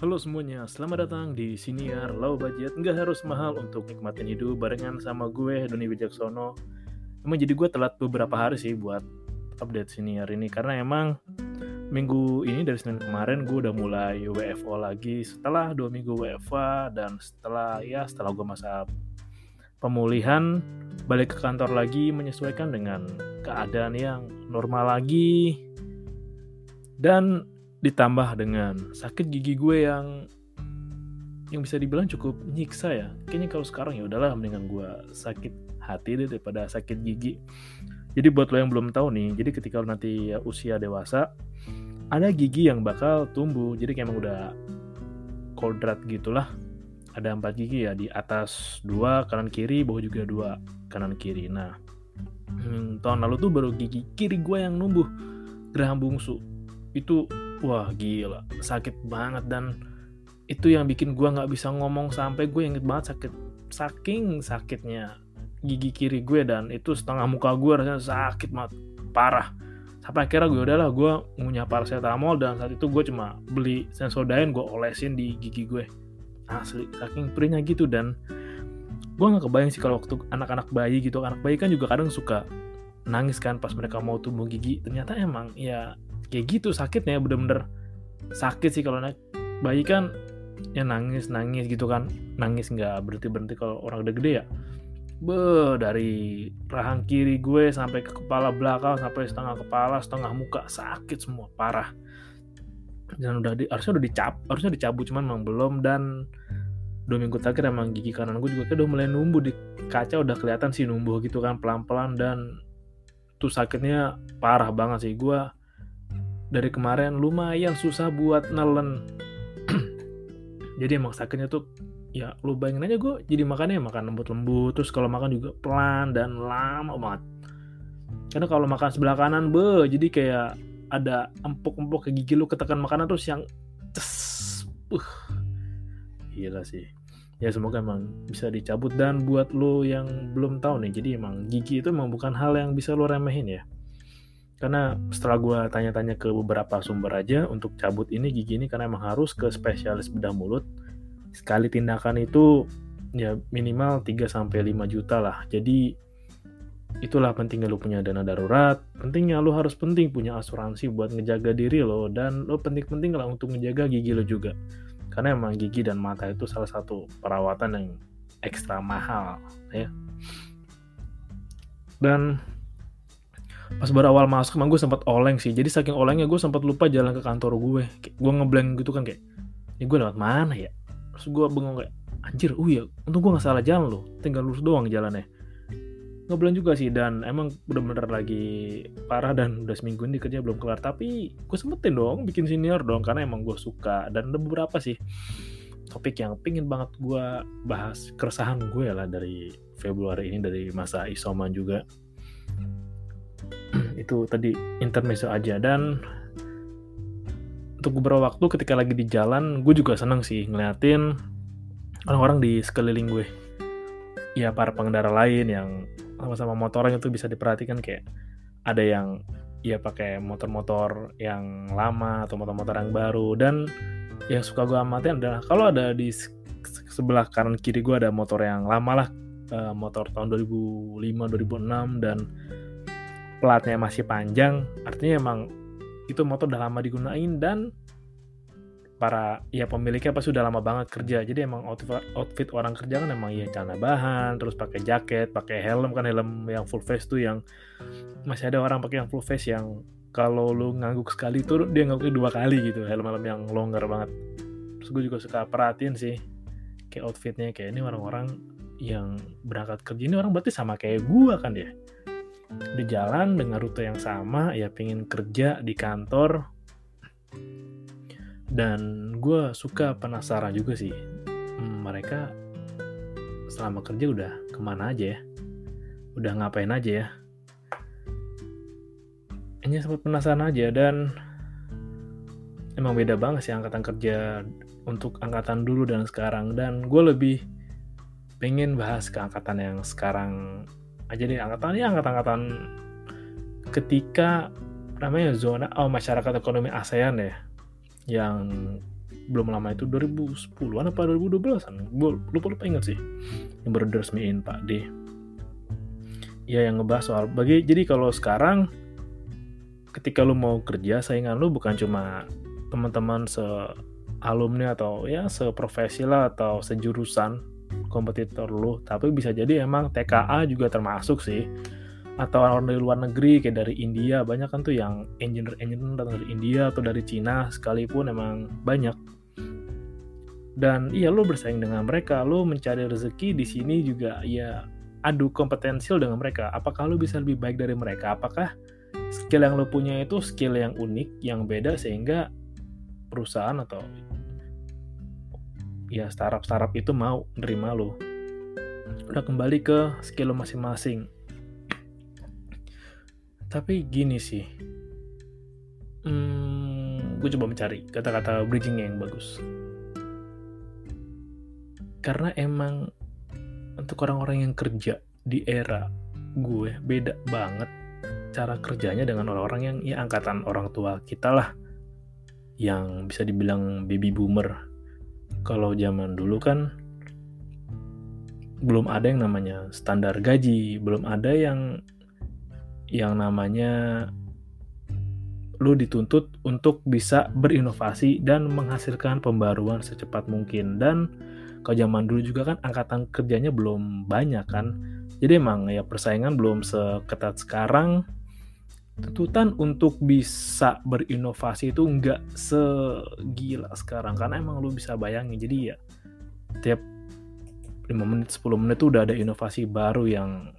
Halo semuanya, selamat datang di Siniar Low Budget. Nggak harus mahal untuk nikmatin hidup barengan sama gue, Doni Wijaksono. Emang jadi gue telat beberapa hari sih buat update Siniar ini, karena emang minggu ini dari Senin kemarin gue udah mulai WFO lagi setelah dua minggu WFA dan setelah ya setelah gue masa pemulihan balik ke kantor lagi menyesuaikan dengan keadaan yang normal lagi dan ditambah dengan sakit gigi gue yang yang bisa dibilang cukup nyiksa ya. Kayaknya kalau sekarang ya udahlah mendingan gue sakit hati deh daripada sakit gigi. Jadi buat lo yang belum tahu nih jadi ketika lo nanti usia dewasa ada gigi yang bakal tumbuh. Jadi kayak emang udah kodrat gitulah. Ada empat gigi ya di atas dua kanan kiri bawah juga dua kanan kiri. Nah hmm, tahun lalu tuh baru gigi kiri gue yang numbuh. Geraham bungsu. Itu wah gila. Sakit banget dan itu yang bikin gue nggak bisa ngomong sampai gue inget banget sakit saking sakitnya gigi kiri gue dan itu setengah muka gue rasanya sakit banget parah. Sampai akhirnya gue udahlah gue punya paracetamol dan saat itu gue cuma beli sensodyne gue olesin di gigi gue asli saking perihnya gitu dan gue nggak kebayang sih kalau waktu anak-anak bayi gitu. Anak bayi kan juga kadang suka nangis kan pas mereka mau tumbuh gigi. Ternyata emang ya kayak gitu sakitnya bener-bener sakit sih kalau naik. Bayi kan ya nangis nangis gitu kan. Nangis nggak berhenti berhenti kalau orang udah gede ya. Be dari rahang kiri gue sampai ke kepala belakang sampai setengah kepala setengah muka sakit semua parah. Dan udah di, harusnya udah dicap harusnya dicabut cuman memang belum. Dan dua minggu terakhir emang gigi kanan gue juga udah mulai numbuh di kaca udah kelihatan sih numbuh gitu kan pelan pelan dan tuh sakitnya parah banget sih. Gue dari kemarin lumayan susah buat nelen. Jadi emang sakitnya tuh ya lu bayangin aja gue jadi makannya makan lembut-lembut terus kalau makan juga pelan dan lama banget. Karena kalau makan sebelah kanan be jadi kayak ada empuk-empuk ke gigi lu ketekan makanan terus yang ces uh. Gila sih. Ya semoga emang bisa dicabut. Dan buat lo yang belum tahu nih jadi emang gigi itu emang bukan hal yang bisa lo remehin ya karena setelah gue tanya-tanya ke beberapa sumber aja untuk cabut ini gigi ini karena emang harus ke spesialis bedah mulut sekali tindakan itu ya minimal 3 sampai 5 juta lah. Jadi itulah pentingnya lo punya dana darurat. Pentingnya lo harus penting punya asuransi buat ngejaga diri lo dan lo penting-penting lah untuk ngejaga gigi lo juga. Karena emang gigi dan mata itu salah satu perawatan yang ekstra mahal ya. Dan pas baru awal masuk emang gue sempat oleng sih. Jadi saking olengnya gue sempat lupa jalan ke kantor gue kayak, gue ngeblank gitu kan kayak ini gue lewat mana ya? Terus gue bengong kayak anjir oh iya untung gue nggak salah jalan loh. Tinggal lurus doang jalannya. Ngeblank juga sih dan emang bener-bener lagi parah dan udah seminggu ini kerja belum kelar. Tapi gue sempetin dong bikin senior dong karena emang gue suka. Dan ada beberapa sih topik yang pingin banget gue bahas keresahan gue lah dari Februari ini dari masa isoman juga itu tadi intermezzo aja. Dan untuk beberapa waktu ketika lagi di jalan gue juga seneng sih ngeliatin orang-orang di sekeliling gue. Ya para pengendara lain yang sama-sama motornya itu bisa diperhatikan kayak ada yang ya pakai motor-motor yang lama atau motor-motor yang baru. Dan yang suka gue amatin adalah kalau ada di sebelah kanan kiri gue ada motor yang lama lah uh, motor tahun 2005 2006 dan platnya masih panjang artinya emang itu motor udah lama digunain dan para ya pemiliknya pas sudah lama banget kerja. Jadi emang outfit, outfit orang kerja kan emang ya celana bahan terus pakai jaket pakai helm kan helm yang full face tuh yang masih ada orang pakai yang full face yang kalau lu ngangguk sekali tuh dia ngangguknya dua kali gitu helm-helm yang longgar banget. Terus gue juga suka perhatiin sih kayak outfitnya kayak ini orang-orang yang berangkat kerja ini orang berarti sama kayak gue kan ya di jalan dengan rute yang sama ya pengen kerja di kantor. Dan gue suka penasaran juga sih hmm, mereka selama kerja udah ke mana aja ya? Udah ngapain aja ya? Hanya sempat penasaran aja dan emang beda banget sih angkatan kerja untuk angkatan dulu dan sekarang. Dan gue lebih pengen bahas ke angkatan yang sekarang aja deh angkatan ya angkatan-angkatan ketika namanya zona oh masyarakat ekonomi ASEAN ya yang belum lama itu 2010-an apa 2012-an lupa lupa inget sih. Yang baru diresmiin Pak D. Ya yang ngebahas soal bagi jadi kalau sekarang ketika lu mau kerja saingan lu bukan cuma teman-teman se alumni atau ya seprofesi lah atau sejurusan kompetitor lu tapi bisa jadi emang TKA juga termasuk sih. Atau orang dari luar negeri kayak dari India banyak kan tuh yang engineer engineer datang dari India atau dari Cina sekalipun emang banyak. Dan iya lo bersaing dengan mereka lo mencari rezeki di sini juga ya adu kompetensial dengan mereka. Apakah lo bisa lebih baik dari mereka? Apakah skill yang lo punya itu skill yang unik yang beda sehingga perusahaan atau ya startup startup itu mau nerima lo. Udah kembali ke skill masing-masing. Tapi gini sih. Hmm, gue coba mencari kata-kata bridging yang bagus. Karena emang untuk orang-orang yang kerja di era gue beda banget cara kerjanya dengan orang-orang yang ya angkatan orang tua kita lah. Yang bisa dibilang baby boomer kalau zaman dulu kan belum ada yang namanya standar gaji, belum ada yang yang namanya lu dituntut untuk bisa berinovasi dan menghasilkan pembaruan secepat mungkin. Dan kalau zaman dulu juga kan angkatan kerjanya belum banyak kan. Jadi emang ya persaingan belum seketat sekarang tuntutan untuk bisa berinovasi itu nggak segila sekarang. Karena emang lu bisa bayangin jadi ya tiap 5 menit 10 menit tuh udah ada inovasi baru yang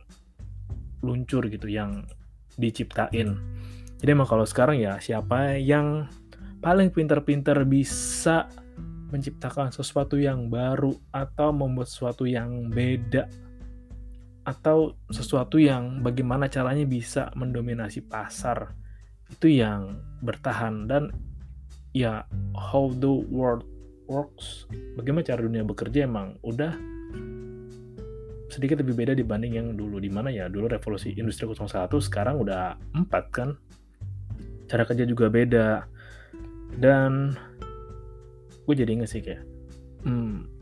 luncur gitu yang diciptain. Jadi emang kalau sekarang ya siapa yang paling pinter-pinter bisa menciptakan sesuatu yang baru atau membuat sesuatu yang beda atau sesuatu yang bagaimana caranya bisa mendominasi pasar. Itu yang bertahan dan ya how the world works bagaimana cara dunia bekerja emang udah sedikit lebih beda dibanding yang dulu di mana ya dulu revolusi industri 01 sekarang udah 4 kan? Cara kerja juga beda. Dan gue jadi inget sih kayak hmm,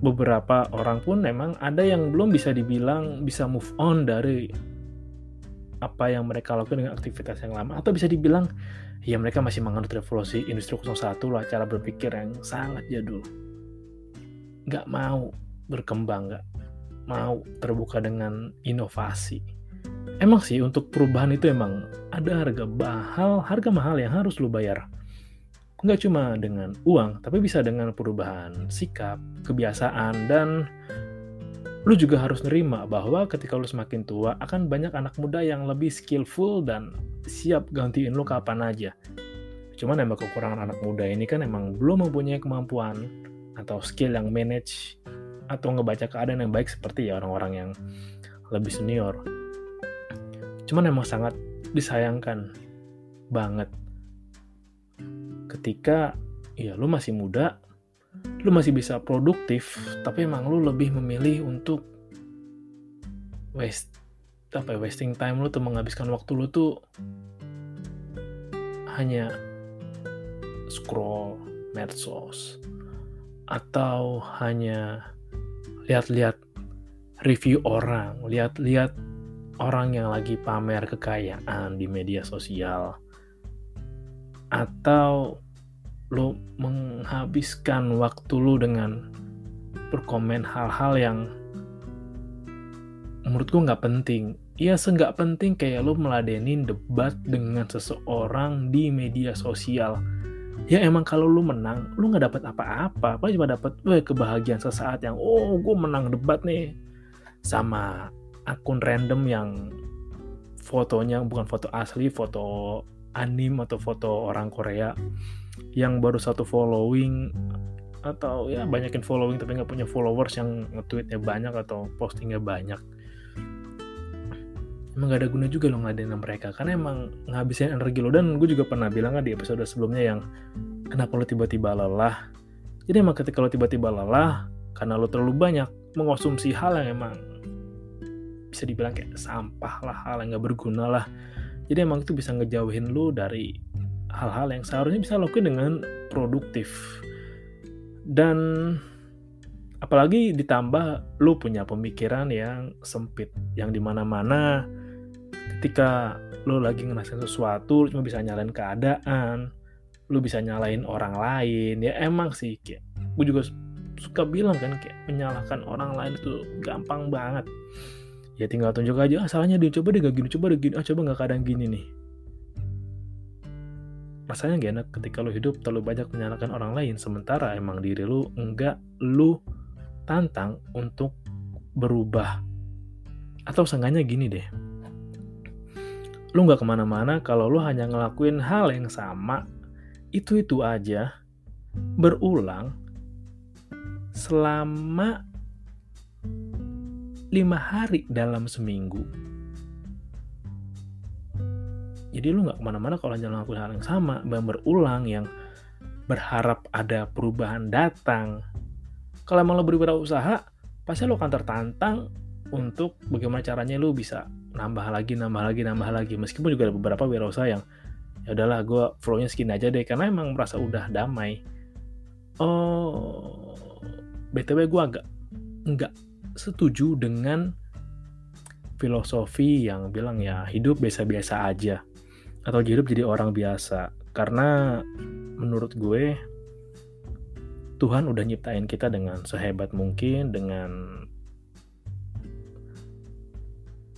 beberapa orang pun memang ada yang belum bisa dibilang bisa move on dari apa yang mereka lakukan dengan aktivitas yang lama. Atau bisa dibilang ya mereka masih menganut revolusi industri 01 lah cara berpikir yang sangat jadul. Nggak mau berkembang nggak mau terbuka dengan inovasi. Emang sih untuk perubahan itu emang ada harga mahal harga mahal yang harus lu bayar nggak cuma dengan uang, tapi bisa dengan perubahan sikap, kebiasaan, dan lu juga harus nerima bahwa ketika lu semakin tua akan banyak anak muda yang lebih skillful dan siap gantiin lu kapan aja. Cuman emang kekurangan anak muda ini kan emang belum mempunyai kemampuan atau skill yang manage atau ngebaca keadaan yang baik seperti ya orang-orang yang lebih senior. Cuman emang sangat disayangkan banget ketika ya lu masih muda lu masih bisa produktif tapi emang lu lebih memilih untuk waste apa ya, wasting time lu tuh menghabiskan waktu lu tuh hanya scroll medsos atau hanya lihat-lihat review orang, lihat-lihat orang yang lagi pamer kekayaan di media sosial atau lo menghabiskan waktu lo dengan berkomen hal-hal yang menurut gue nggak penting. Ya seenggak penting kayak lo meladenin debat dengan seseorang di media sosial. Ya emang kalau lo menang lo nggak dapat apa-apa. Paling cuma dapat kebahagiaan sesaat yang oh gue menang debat nih. Sama akun random yang fotonya bukan foto asli, foto anim atau foto orang Korea yang baru satu following atau ya banyakin following tapi nggak punya followers yang nge-tweetnya banyak atau postingnya banyak. Emang gak ada guna juga lo ngadain mereka karena emang ngabisin energi lo. Dan gue juga pernah bilang kan di episode sebelumnya yang kenapa lo tiba-tiba lelah? Jadi emang ketika lo tiba-tiba lelah karena lo terlalu banyak mengonsumsi hal yang emang bisa dibilang kayak sampah lah hal yang gak berguna lah. Jadi emang itu bisa ngejauhin lu dari hal-hal yang seharusnya bisa lakuin dengan produktif. Dan apalagi ditambah lu punya pemikiran yang sempit yang di mana-mana. Ketika lu lagi ngerasain sesuatu lu cuma bisa nyalain keadaan lu bisa nyalain orang lain ya emang sih kayak gue juga suka bilang kan kayak menyalahkan orang lain itu gampang banget. Ya tinggal tunjuk aja ah salahnya dia coba deh gak gini coba deh gini ah coba nggak kadang gini nih rasanya gak enak ketika lo hidup terlalu banyak menyalahkan orang lain sementara emang diri lo enggak lo tantang untuk berubah. Atau seenggaknya gini deh. Lo nggak ke mana-mana kalau lo hanya ngelakuin hal yang sama. Itu itu aja berulang selama lima hari dalam seminggu. Jadi lu nggak ke mana-mana kalau hanya ngelakuin hal yang sama, yang berulang, yang berharap ada perubahan datang. Kalau emang lo berwirausaha, pasti lo akan tertantang untuk bagaimana caranya lo bisa nambah lagi, nambah lagi, nambah lagi. Meskipun juga ada beberapa wirausaha yang ya udahlah gue flow-nya segini aja deh karena emang merasa udah damai. Oh, btw gue agak nggak setuju dengan filosofi yang bilang ya hidup biasa-biasa aja atau hidup jadi orang biasa. Karena menurut gue Tuhan udah nyiptain kita dengan sehebat mungkin dengan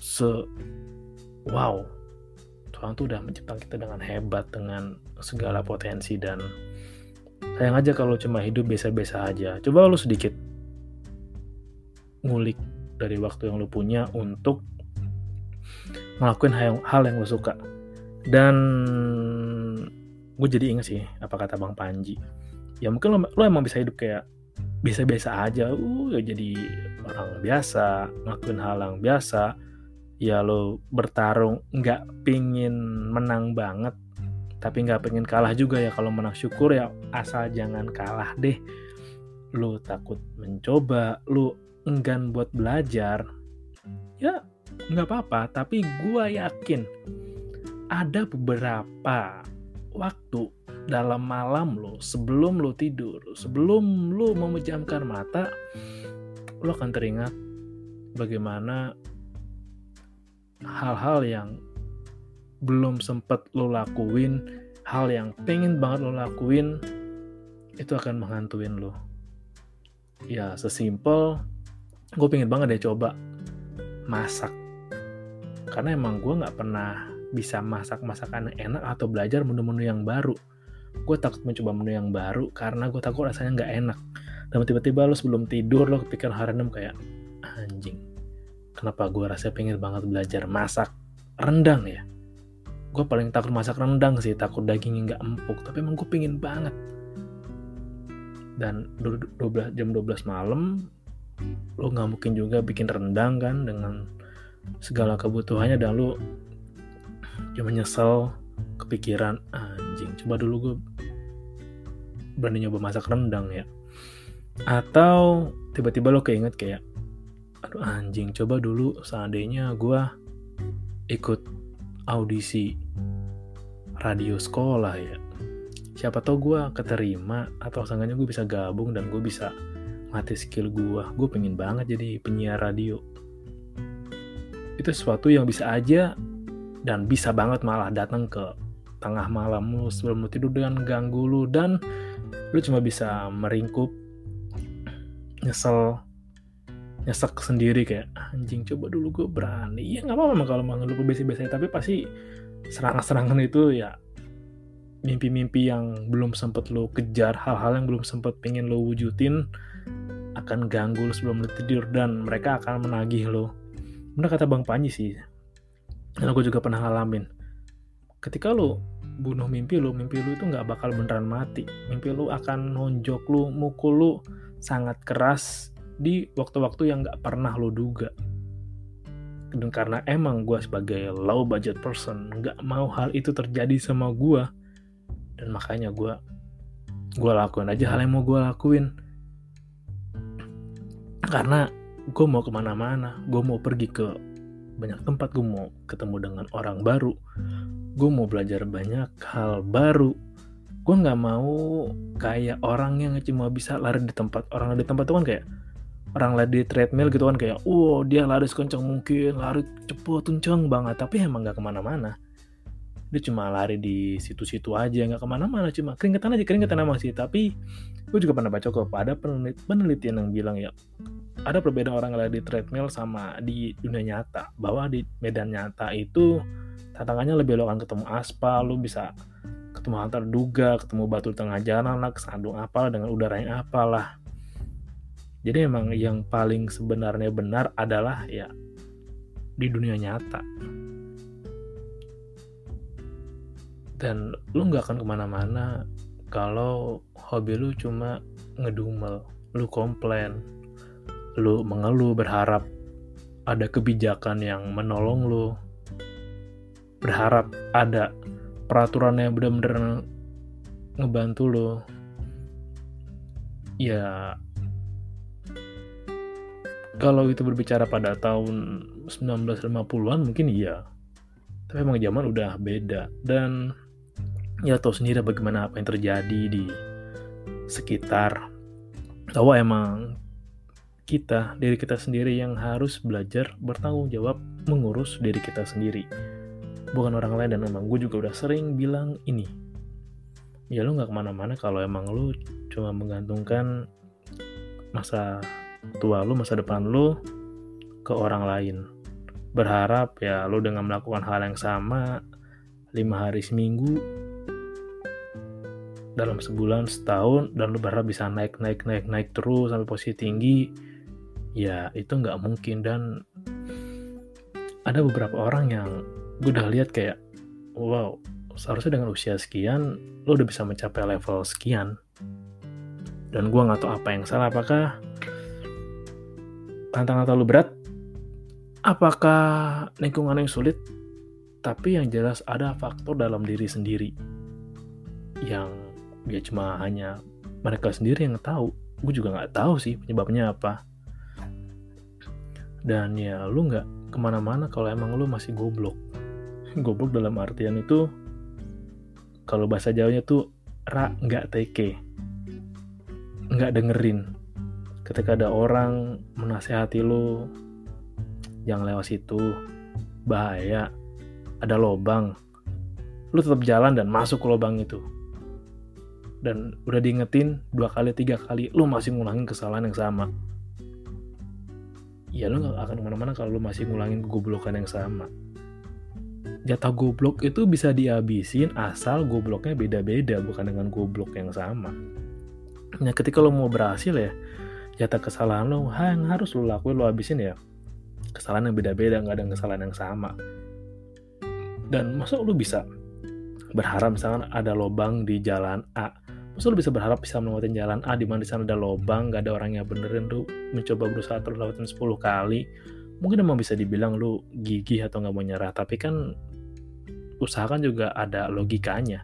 se wow Tuhan tuh udah menciptakan kita dengan hebat dengan segala potensi dan sayang aja kalau cuma hidup biasa-biasa aja. Coba lu sedikit ngulik dari waktu yang lu punya untuk ngelakuin hal, hal yang lu suka dan gue jadi inget sih apa kata bang Panji. Ya mungkin lo, lo emang bisa hidup kayak biasa-biasa aja. Uh ya jadi orang biasa ngelakuin hal yang biasa. Ya lo bertarung nggak pingin menang banget tapi nggak pengen kalah juga ya. Kalau menang syukur ya asal jangan kalah deh. Lu takut mencoba lu enggan buat belajar, ya nggak apa-apa. Tapi gue yakin ada beberapa waktu dalam malam lo, sebelum lo tidur, sebelum lo memejamkan mata, lo akan teringat bagaimana hal-hal yang belum sempat lo lakuin, hal yang pengen banget lo lakuin, itu akan menghantuin lo. Ya, sesimpel gue pengen banget deh coba masak karena emang gue nggak pernah bisa masak masakan enak atau belajar menu-menu yang baru. Gue takut mencoba menu yang baru karena gue takut rasanya nggak enak. Dan tiba-tiba lo sebelum tidur lo kepikiran hari enam kayak anjing kenapa gue rasa pengen banget belajar masak rendang ya? Gue paling takut masak rendang sih takut dagingnya nggak empuk tapi emang gue pengen banget. Dan 12 jam 12 malam lo nggak mungkin juga bikin rendang kan dengan segala kebutuhannya dan lo cuma nyesel kepikiran anjing coba dulu gue berani nyoba masak rendang ya. Atau tiba-tiba lo keinget kayak aduh anjing coba dulu seandainya gue ikut audisi radio sekolah ya. Siapa tau gue keterima atau seenggaknya gue bisa gabung dan gue bisa mati skill gue gue pengen banget jadi penyiar radio. Itu sesuatu yang bisa aja dan bisa banget malah datang ke tengah malam lu sebelum lu tidur dengan ganggu lu. Dan lu cuma bisa meringkup nyesel nyesek sendiri kayak anjing coba dulu gue berani. Ya nggak apa-apa kalau mau ngeluh biasa-biasa tapi pasti serangan-serangan itu ya mimpi-mimpi yang belum sempet lo kejar hal-hal yang belum sempet pengen lo wujudin akan ganggu lo sebelum lo tidur. Dan mereka akan menagih lo bener kata Bang Panji sih dan aku juga pernah ngalamin. Ketika lo bunuh mimpi lo mimpi lo itu nggak bakal beneran mati. Mimpi lo akan nonjok lo mukul lo sangat keras di waktu-waktu yang nggak pernah lo duga. Dan karena emang gue sebagai low budget person nggak mau hal itu terjadi sama gue dan makanya gue gue lakuin aja hal yang mau gue lakuin. Karena gue mau ke mana-mana gue mau pergi ke banyak tempat gue mau ketemu dengan orang baru. Gue mau belajar banyak hal baru. Gue nggak mau kayak orang yang cuma bisa lari di tempat orang lari di tempat itu kan kayak orang lari di treadmill gitu kan kayak wow dia lari sekencang mungkin lari cepet kencang banget. Tapi emang nggak ke mana-mana dia cuma lari di situ-situ aja nggak ke mana-mana cuma keringetan aja keringetan emang sih. Tapi gue juga pernah baca kok ada penelitian yang bilang ya ada perbedaan orang lari di treadmill sama di dunia nyata. Bahwa di medan nyata itu tantangannya lebih lo akan ketemu aspal lo bisa ketemu hal terduga ketemu batu di tengah jalan lah kesandung apa dengan udara yang apalah. Jadi emang yang paling sebenarnya benar adalah ya di dunia nyata dan lu nggak akan ke mana-mana kalau hobi lu cuma ngedumel lu komplain lu mengeluh berharap ada kebijakan yang menolong lu berharap ada peraturan yang benar-benar ngebantu lu ya kalau itu berbicara pada tahun 1950-an mungkin iya. Tapi emang zaman udah beda dan ya tahu sendiri bagaimana apa yang terjadi di sekitar bahwa emang kita, diri kita sendiri yang harus belajar bertanggung jawab mengurus diri kita sendiri. Bukan orang lain dan emang gue juga udah sering bilang ini. Ya lu gak ke mana-mana kalau emang lu cuma menggantungkan masa tua lu, masa depan lu ke orang lain. Berharap ya lu dengan melakukan hal yang sama lima hari seminggu dalam sebulan setahun dan lu berharap bisa naik naik naik naik terus sampai posisi tinggi ya itu nggak mungkin. Dan ada beberapa orang yang gue udah lihat kayak wow seharusnya dengan usia sekian lo udah bisa mencapai level sekian. Dan gue nggak tahu apa yang salah. Apakah tantangan terlalu berat? Apakah lingkungan yang sulit? Tapi yang jelas ada faktor dalam diri sendiri yang ya cuma hanya mereka sendiri yang tahu. Gue juga nggak tahu sih penyebabnya apa. Dan ya lu nggak ke mana-mana kalau emang lu masih goblok. Goblok dalam artian itu kalau bahasa jawanya tuh ra nggak teke. Nggak dengerin. Ketika ada orang menasehati lu jangan lewat situ bahaya. Ada lobang lu tetap jalan dan masuk ke lubang itu dan udah diingetin dua kali tiga kali lu masih ngulangin kesalahan yang sama. Ya lu gak akan ke mana-mana kalau lu masih ngulangin goblokan yang sama. Jatah goblok itu bisa dihabisin asal gobloknya beda-beda bukan dengan goblok yang sama. Nah ketika lo mau berhasil ya jatah kesalahan lo yang harus lo lakuin lo habisin ya. Kesalahan yang beda-beda nggak ada kesalahan yang sama. Dan masuk lo bisa berharap misalkan ada lobang di jalan A Masa lu bisa berharap bisa melewati jalan A di mana di sana ada lobang, gak ada orang yang benerin lu mencoba berusaha terus lewatin 10 kali. Mungkin emang bisa dibilang lu gigih atau nggak mau nyerah, tapi kan usahakan juga ada logikanya.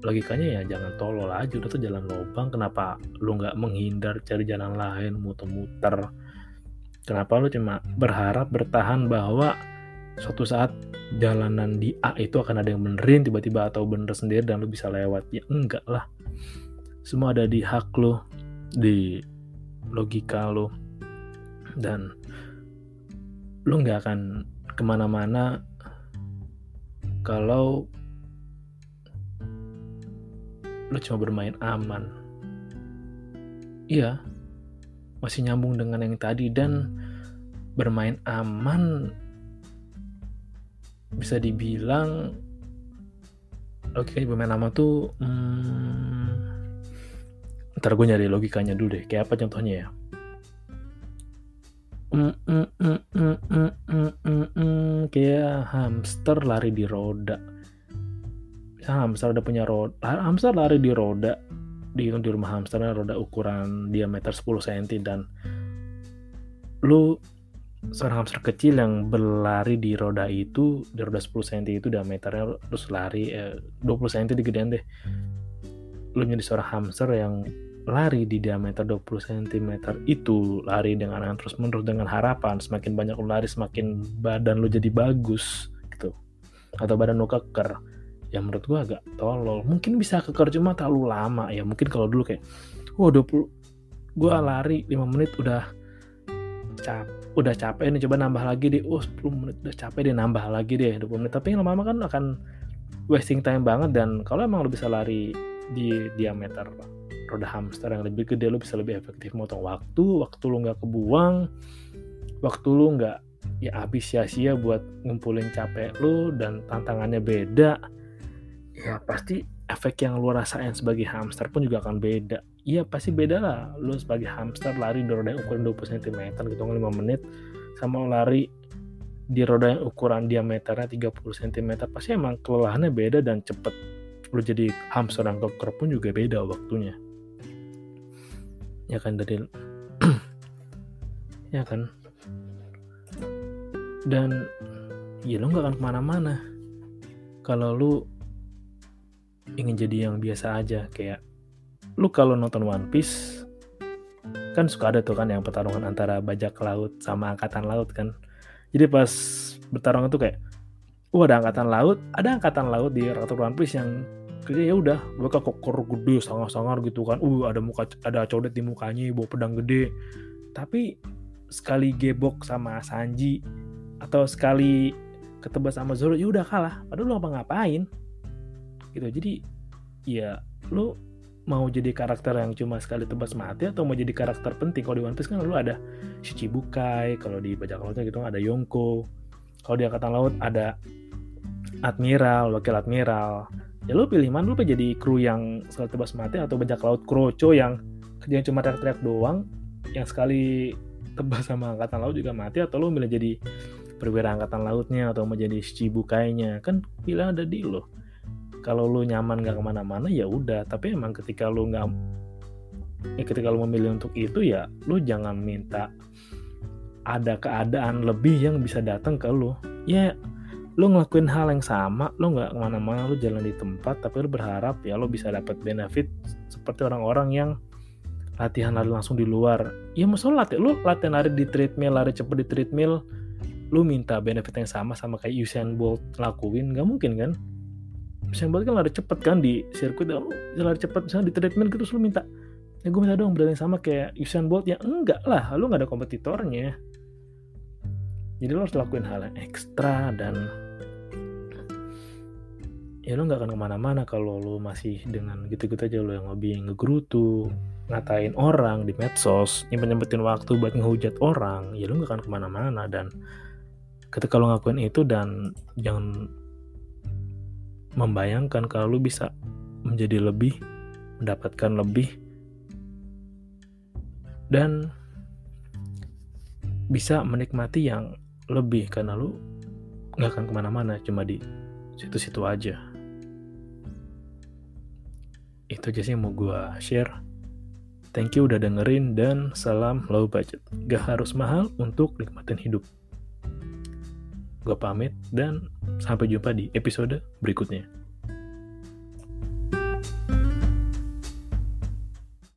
Logikanya ya jangan tolol aja, udah tuh jalan lobang, kenapa lu nggak menghindar cari jalan lain, muter-muter. Kenapa lu cuma berharap bertahan bahwa suatu saat jalanan di A itu akan ada yang benerin tiba-tiba atau bener sendiri dan lu bisa lewat ya enggak lah semua ada di hak lo di logika lo. Dan lu nggak akan ke mana-mana kalau lu cuma bermain aman. Iya masih nyambung dengan yang tadi. Dan bermain aman bisa dibilang oke okay, bermain aman tuh hmm, ntar gue nyari logikanya dulu deh. Kayak apa contohnya ya? Mm, mm, mm, Kayak hamster lari di roda. Misalnya hamster udah punya roda hamster lari di roda. Di, di rumah hamsternya roda ukuran diameter 10 cm dan lu seorang hamster kecil yang berlari di roda itu di roda 10 cm itu diameternya terus lari eh, 20 cm digedean deh. Lu jadi seorang hamster yang lari di diameter 20 cm itu lari dengan terus menerus dengan harapan semakin banyak lu lari semakin badan lu jadi bagus gitu. Atau badan lu keker. Ya menurut gua agak tolol. Mungkin bisa keker cuma terlalu lama. Ya mungkin kalau dulu kayak wah 20 gua lari 5 menit udah cap udah capek nih coba nambah lagi deh. Oh 10 menit udah capek deh nambah lagi deh 20 menit. Tapi lama-lama kan akan wasting time banget dan kalau emang lu bisa lari di diameter roda hamster yang lebih gede lu bisa lebih efektif motong waktu waktu lu nggak kebuang waktu lu nggak ya habis sia-sia buat ngumpulin capek lu dan tantangannya beda ya pasti efek yang lu rasain sebagai hamster pun juga akan beda. Iya pasti beda lah. Lu sebagai hamster lari di roda yang ukuran 20 cm gitu 5 menit sama lari di roda yang ukuran diameternya 30 cm pasti emang kelelahannya beda dan cepet lu jadi hamster yang keker pun juga beda waktunya ya kan dari ya kan? Dan ya lu gak akan ke mana-mana. Kalau lu ingin jadi yang biasa aja kayak lu kalau nonton One Piece kan suka ada tuh kan yang pertarungan antara bajak laut sama angkatan laut kan? Jadi pas bertarung itu kayak uh ada angkatan laut ada angkatan laut di Ratu One Piece yang kerja ya udah mereka kokor gede sangar-sangar gitu kan. Uh ada muka ada codet di mukanya bawa pedang gede. Tapi sekali gebok sama Sanji atau sekali ketebas sama Zoro ya udah kalah. Padahal lu apa ngapain? Gitu. Jadi ya lu mau jadi karakter yang cuma sekali tebas mati atau mau jadi karakter penting? Kalau di One Piece kan lu ada Shichibukai kalau di bajak lautnya gitu ada Yonko. Kalau di angkatan laut ada admiral wakil admiral ya lu pilih mana? Pengen jadi kru yang sekali tebas mati atau bajak laut kroco yang kerjanya cuma teriak-teriak doang yang sekali tebas sama angkatan laut juga mati atau lu milih jadi perwira angkatan lautnya atau mau jadi Shichibukai-nya kan pilihan ada di lo kalau lu nyaman gak ke mana-mana ya udah. Tapi emang ketika lu nggak ya ketika lu memilih untuk itu ya lu jangan minta ada keadaan lebih yang bisa datang ke lu. Ya lu ngelakuin hal yang sama lu nggak ke mana-mana lu jalan di tempat tapi lu berharap ya lu bisa dapat benefit seperti orang-orang yang latihan lari langsung di luar. Ya masalah latih lu latihan lari di treadmill lari cepet di treadmill lu minta benefit yang sama sama kayak Usain Bolt lakuin nggak mungkin kan? Usain Bolt kan lari cepet kan di sirkuit oh, lari cepet misalnya di treadmill gitu lu minta ya gue minta dong berani sama kayak Usain Bolt. Ya enggak lah lu nggak ada kompetitornya. Jadi lo harus lakuin hal yang ekstra dan ya lo nggak akan ke mana-mana kalau lo masih dengan gitu-gitu aja lo yang lebih ngegerutu ngatain orang di medsos nyempet nyempetin waktu buat ngehujat orang ya lo nggak akan ke mana-mana. Dan ketika lo ngakuin itu dan jangan membayangkan kalau lu bisa menjadi lebih, mendapatkan lebih, dan bisa menikmati yang lebih. Karena lu nggak akan ke mana-mana cuma di situ-situ aja itu aja sih yang mau gue share. Thank you udah dengerin dan salam low budget. Gak harus mahal untuk nikmatin hidup. Gue pamit dan sampai jumpa di episode berikutnya.